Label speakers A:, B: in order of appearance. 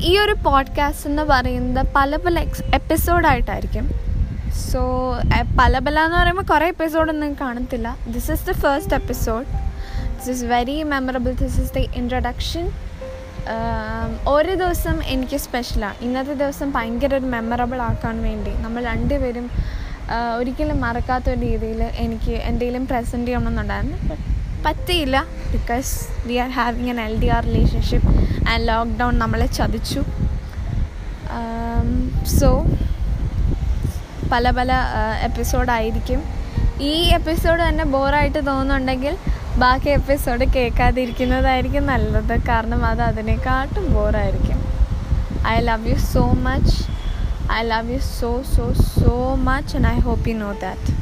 A: ഈ ഒരു പോഡ്കാസ്റ്റ് എന്ന് പറയുന്നത് പല പല എക്സ് എപ്പിസോഡായിട്ടായിരിക്കും സോ പല പല എന്ന് പറയുമ്പോൾ കുറേ എപ്പിസോഡൊന്നും കാണത്തില്ല. This is the first episode this is very memorable this is the introduction ഓരോ ദിവസം എനിക്ക് സ്പെഷ്യലാണ് ഇന്നത്തെ ദിവസം ഭയങ്കര ഒരു മെമ്മറബിൾ ആക്കാൻ വേണ്ടി നമ്മൾ രണ്ടുപേരും ഒരിക്കലും മറക്കാത്ത ഒരു രീതിയിൽ എനിക്ക് എന്തെങ്കിലും പ്രസൻറ്റ് ചെയ്യണമെന്നുണ്ടായിരുന്നു. ബട്ട് പറ്റിയില്ല. Because we are having an L D R relationship and lockdown നമ്മളെ ചതിച്ചു. Um, സോ പല പല uh, എപ്പിസോഡായിരിക്കും ഈ എപ്പിസോഡ് തന്നെ ബോറായിട്ട് തോന്നുന്നുണ്ടെങ്കിൽ ബാക്കി എപ്പിസോഡ് കേൾക്കാതിരിക്കുന്നതായിരിക്കും നല്ലത്. കാരണം അത് അതിനെക്കാട്ടും ബോറായിരിക്കും I love you so much I love you so so so much and I hope you know that